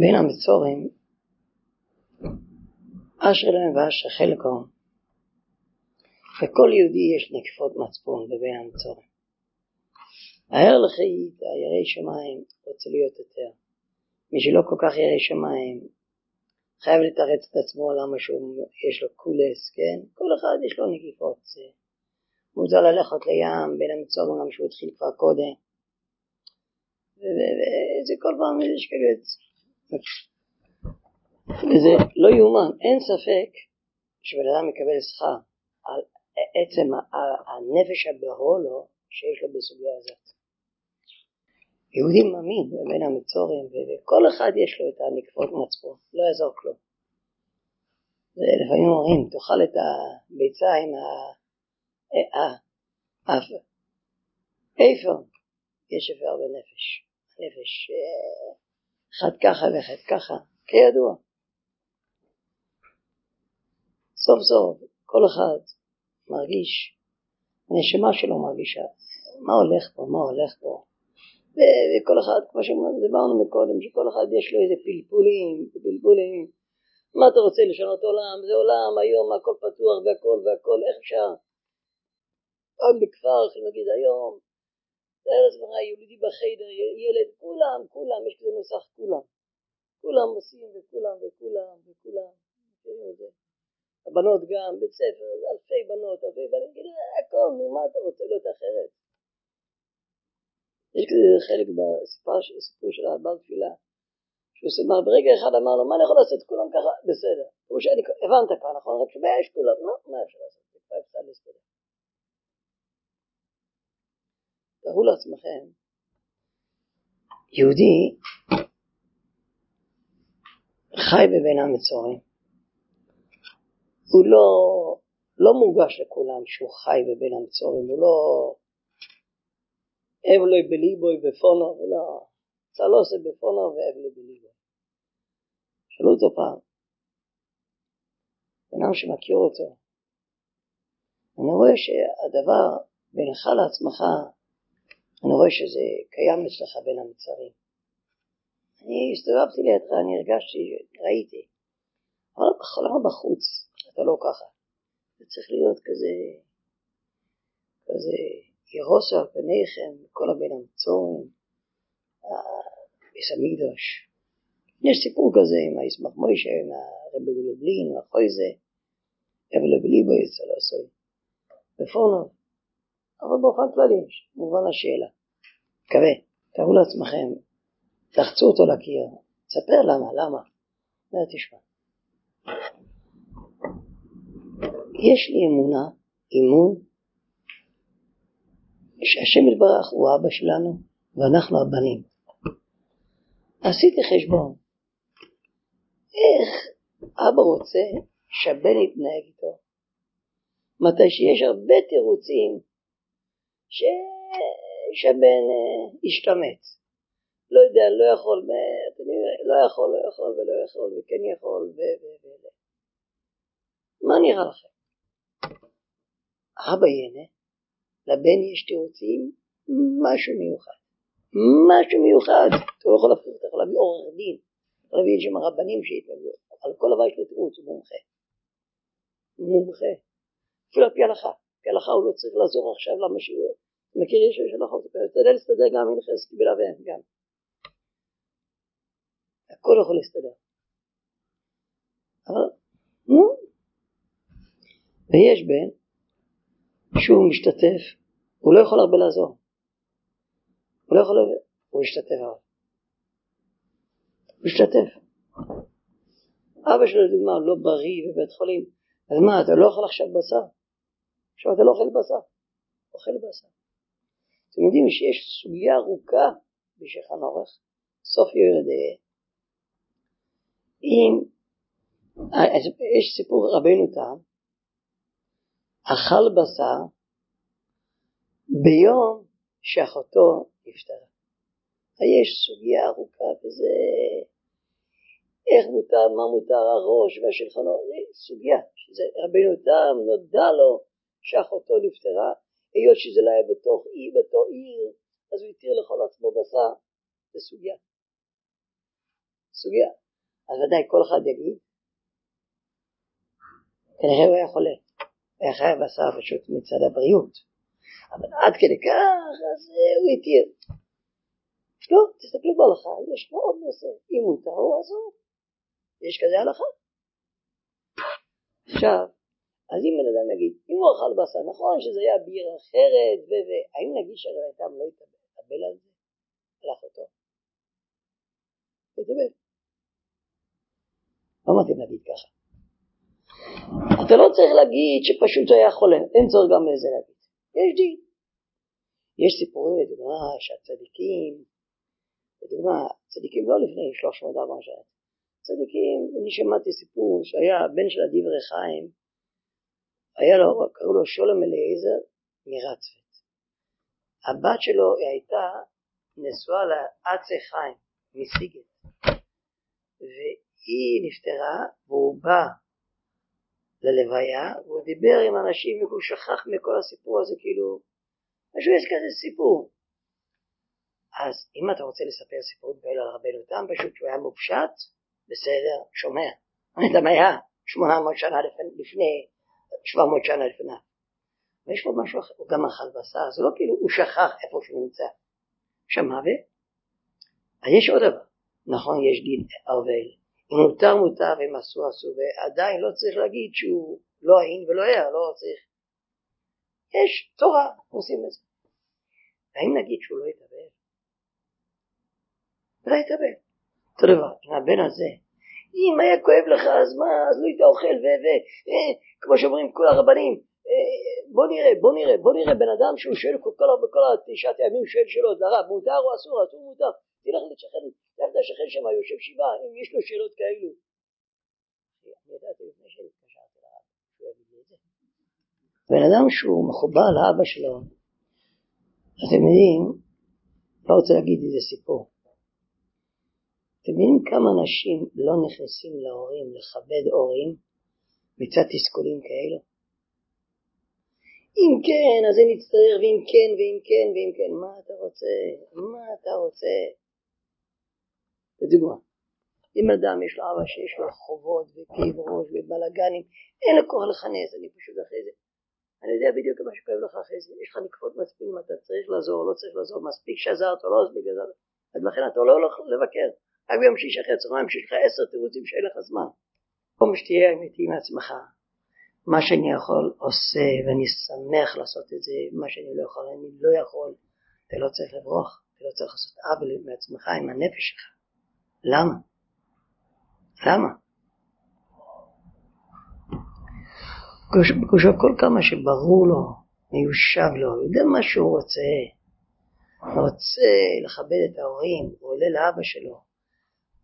בין המצורים אשר להם ואשר חלקו לכל יהודי יש נקיפות מצפון בבין המצורים ההר לחית הירא שמיים רוצה להיות יותר מי שלא כל כך ירא שמיים חייב לתרץ את עצמו למה שיש לו קולס, כן? כל אחד יש לו נגיפות. מוזר ללכת לים בין המצורים למה שהוא התחיל כבר קודם. וזה כל פעם איזה שקלת. וזה לא יאומן, אין ספק שבן אדם מקבל שכר על עצם הנפש הבהור לו שיש לו בסוגיה הזאת. יהודי מאמין בין המצורים וכל אחד יש לו את הנקפות מצפון, לא יעזור כלום. לפעמים אומרים תאכל את הביצה עם האף. איפה? יש אפר בנפש. הנפש אה, אחד ככה ואחד ככה, כידוע. סוף סוף כל אחד מרגיש, הנשמה שלו מרגישה, מה הולך פה, מה הולך פה. וכל אחד, כמו שדיברנו מקודם, שכל אחד יש לו איזה פלפולים, פלפולים. מה אתה רוצה לשנות עולם? זה עולם, היום הכל פתוח והכל והכל, איך אפשר? פעם בכפר, נגיד היום, תאר לעצמך יהודי בחיידר, ילד, כולם, כולם, יש כזה נוסח כולם. כולם עושים וכולם וכולם וכולם. מכירים את זה? הבנות גם, בית ספר, אלפי בנות, אלפי בנים, כאילו, הכל, נו, מה אתה רוצה, לא את האחרת. יש כזה חלק בסיפור של הבעל תפילה, שהוא אמר, ברגע אחד אמר לו, מה אני יכול לעשות, כולם ככה, בסדר. הוא שאני, הבנת כבר, נכון? רק שבעיה יש כולם, נו, מה אפשר לעשות? זה כבר אפשר להסתדר. תארו לעצמכם, יהודי חי בבין המצורים, הוא לא, לא מורגש לכולם שהוא חי בבין המצורים, הוא לא אבלוי בליבוי בפונו, לא, צלוסה בפונו ואבלוי בליבוי. שאלו אותו פעם, בן אדם שמכיר אותו, אני רואה שהדבר בינך לעצמך, אני רואה שזה קיים אצלך בין המצרים. אני הסתובבתי לידך, אני הרגשתי, ראיתי. אבל למה בחוץ אתה לא ככה? זה צריך להיות כזה, כזה ירוסו על פניכם כל הבן המצורים, ביס המקדוש. יש סיפור כזה עם הישמח מוישה, עם הרבי גלובלין, ואחרי זה, אבל בליבו יצא לעשוי. בפורנו, אבל באופן כללי, מובן השאלה. מקווה, תראו לעצמכם, תחצו אותו לקיר, תספר למה, למה. אומר, תשמע, יש לי אמונה, אימון, שהשם יתברך הוא אבא שלנו ואנחנו הבנים. עשיתי חשבון, איך אבא רוצה שהבן יתנהג איתו, מתי שיש הרבה תירוצים. שהבן אה, ישתמט. לא יודע, לא יכול, לא יכול, לא יכול ולא יכול וכן יכול ו... ו... ו... מה נראה לכם? אבא ייהנה, לבן יש תירוצים, משהו מיוחד. משהו מיוחד. אתה לא יכול להפריך, אתה יכול להביא עורך דין, אתה יכול להביא שם רבנים שיתנגדו, אבל כל דבר יש לו תירוץ, הוא מומחה. מומחה. אפילו על פי הלכה. פי הלכה הוא לא צריך לעזור עכשיו למה שהוא... מכיר יש של אתה תשתדל להסתדר גם נכנס קיבלה ואין גם. הכל יכול להסתדר. אבל, נו, ויש בן שהוא משתתף, הוא לא יכול הרבה לעזור. הוא לא יכול, הוא ישתתף הרבה. הוא ישתתף. אבא שלו לדוגמה לא בריא בבית חולים, אז מה, אתה לא אוכל עכשיו בשר? עכשיו אתה לא אוכל בשר, אוכל בשר. אתם יודעים שיש סוגיה ארוכה בשולחן אורך, סוף יורדה. אם, יש סיפור רבנו תם, אכל בשר ביום שאחותו נפטרה. יש סוגיה ארוכה וזה איך מותר, מה מותר הראש והשולחנות, סוגיה, שזה רבנו תם נודע לו שאחותו נפטרה, היות שזה לא היה בתוך אי, בתוך עיר, אז הוא התיר לכל עצמו בשר, זה סוגיה. סוגיה. אז ודאי כל אחד יגיד, כנראה הוא היה חולה, היה חייב בשר פשוט מצד הבריאות, אבל עד כדי כך, אז הוא התיר. לא, תסתכלו בהלכה, יש פה עוד נושא, אם מותר או אסור, יש כזה הלכה. עכשיו, אז אם בן אדם יגיד, אם הוא אכל בשר, נכון שזה היה ביר אחרת, והאם נגיד שהרבתם לא יתאבל על זה, אחותו? יתאבל. לא מתאים להגיד ככה. אתה לא צריך להגיד שפשוט היה חולה, אין צורך גם לזה להגיד. יש דין. יש סיפורים, לדוגמה, שהצדיקים, לדוגמה, צדיקים לא לפני 300-400 שנה, צדיקים, אני שמעתי סיפור שהיה בן של הדברי חיים, היה לו, קראו לו שולם אליעזר מרצפת. הבת שלו הייתה נשואה לאצי חיים מסיגט, והיא נפטרה והוא בא ללוויה והוא דיבר עם אנשים והוא שכח מכל הסיפור הזה כאילו משהו יש כזה סיפור. אז אם אתה רוצה לספר סיפורים כאלה על רבנו תם פשוט שהוא היה מופשט בסדר שומע. אני יודע מה היה 800 שנה לפני 700 שנה לפניו ויש פה משהו אחר, הוא גם אכל בשר, זה לא כאילו הוא שכח איפה שהוא נמצא. שמע ו... אז יש עוד דבר, נכון יש דין אבל, אם מותר מותר ואם אסור אסור, ועדיין לא צריך להגיד שהוא לא עין ולא ער, לא צריך. יש תורה, עושים את זה. האם נגיד שהוא לא יתאבל? לא יתאבל. אותו דבר, עם הבן הזה, אם היה כואב לך אז מה, אז לא היית אוכל ו... ו... כמו שאומרים כל הרבנים, אה, בוא נראה, בוא נראה, בוא נראה בן אדם שהוא שואל כל, כל, כל התשעת הימים שואל שאלות, לרב, מותר או אסור, אסור מותר, תלך לשכן, תלך לשכן שם, יושב שבעה, אם יש לו שאלות כאלו. זה. בן אדם שהוא מחובר לאבא שלו, אתם יודעים, לא רוצה להגיד איזה סיפור. אתם יודעים כמה אנשים לא נכנסים להורים לכבד הורים מצד תסכולים כאלו? אם כן, אז אני אצטרך, ואם כן, ואם כן, ואם כן, מה אתה רוצה? מה אתה רוצה? לדוגמה, אם אדם יש לו אבא שיש לו חובות וכאב ראש ובלאגנים, אין לו כוח לכנס, אני פשוט אחרי זה. אני יודע בדיוק מה שכואב לך אחרי זה, יש לך נקפות מצפים, אתה צריך לעזור, לא צריך לעזור, מספיק שעזרת או לא מספיק עזרת, אז לכן אתה לא הולך לבקר. רק ביום שיש אחרי הצהריים שיש לך עשר תירוצים שאין לך זמן. במקום שתהיה אמיתי עם עצמך, מה שאני יכול עושה ואני שמח לעשות את זה, מה שאני לא יכול אני לא יכול, אתה לא צריך לברוח, אתה לא צריך לעשות עוול מעצמך עם הנפש שלך. למה? למה? בקושו כל כמה שברור לו, מיושב לו, יודע מה שהוא רוצה, רוצה לכבד את ההורים, הוא עולה לאבא שלו,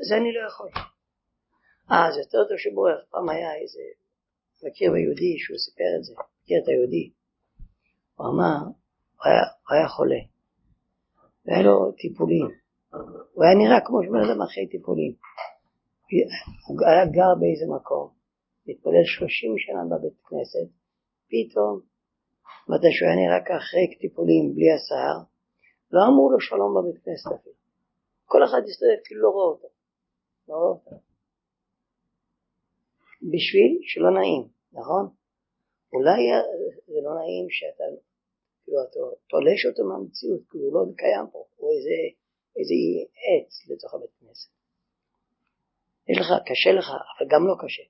וזה אני לא יכול. אה, זה יותר טוב שבורח, פעם היה איזה מכיר ביהודי שהוא סיפר את זה, מכיר את היהודי, הוא אמר, הוא היה, הוא היה חולה, והיה לו טיפולים, הוא היה נראה כמו שבן אדם אחרי טיפולים, הוא היה גר באיזה מקום, מתפלל שלושים שנה בבית כנסת, פתאום, מתי שהוא היה נראה ככה אחרי טיפולים בלי השיער, לא אמרו לו שלום בבית כנסת. כל אחד הסתובב כאילו לא רואה אותו. לא רואה. בשביל שלא נעים, נכון? אולי זה לא נעים שאתה, כאילו אתה תולש אותו מהמציאות, כי הוא לא קיים פה, הוא איזה, איזה עץ לתוך הבית כנסת. יש לך, קשה לך, אבל גם לא קשה.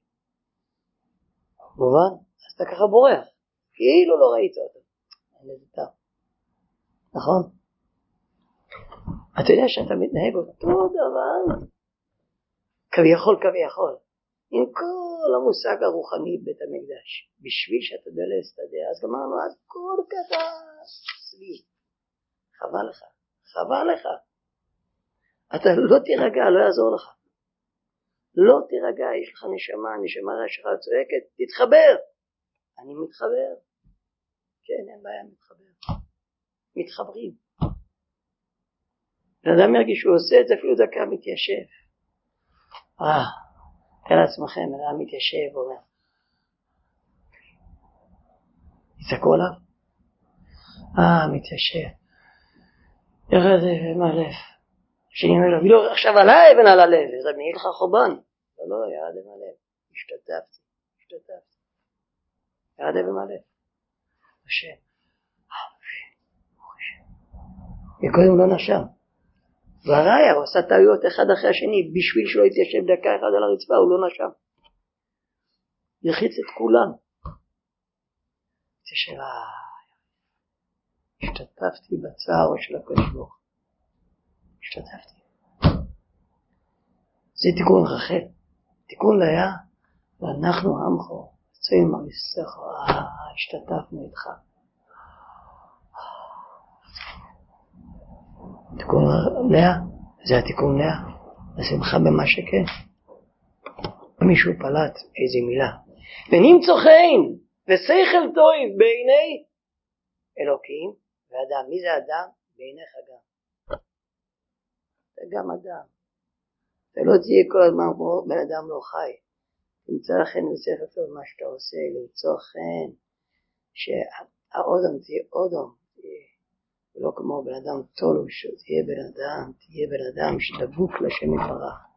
מובן? אז אתה ככה בורח, כאילו לא ראית אותו. נכון? אתה יודע שאתה מתנהג אותו דבר, כביכול כביכול. עם כל המושג הרוחני בית המקדש. בשביל שאתה יודע להסתדר, אז גמרנו אז כל קטן סביב. חבל לך, חבל לך. אתה לא תירגע, לא יעזור לך. לא תירגע, יש לך נשמה, נשמה שלך צועקת, תתחבר. אני מתחבר. כן, אין בעיה, מתחבר. מתחברים. בן אדם ירגיש שהוא עושה את זה אפילו דקה מתיישב. אה, תאר לעצמכם, אדם מתיישב ואומר, יצעקו עליו? אה, מתיישב. ירד מהלב, השני אומר לו, לא, עכשיו עלה האבן על הלב, אני אגיד לך חורבן. לא, לא, ירד אבן הלב. השתתפתי, השתתפתי. ירד אבן הלב. השם. וקודם לא נשם. והראיה, הוא עשה טעויות אחד אחרי השני, בשביל שלא יתיישב דקה אחת על הרצפה, הוא לא נשם. יחיץ את כולם. התיישב, השתתפתי בצער של הקדוש השתתפתי. זה תיקון רחל. תיקון לאה, ואנחנו עמכו, יוצאים המסכו, השתתפנו איתך. תיקון לאה, זה התיקון לאה, השמחה במה שכן. מישהו פלט איזה מילה. ונמצא חן ושכל טויב בעיני אלוקים ואדם. מי זה אדם? בעיניך גם. אתה גם אדם. אתה לא תהיה כל הזמן כמו בן אדם לא חי. תמצא לכן בספר טוב מה שאתה עושה, למצוא חן, שהאודם תהיה אודום, ולא כמו בן אדם תולו, שתהיה בן אדם, תהיה בן אדם שדבוק לשם יתברך.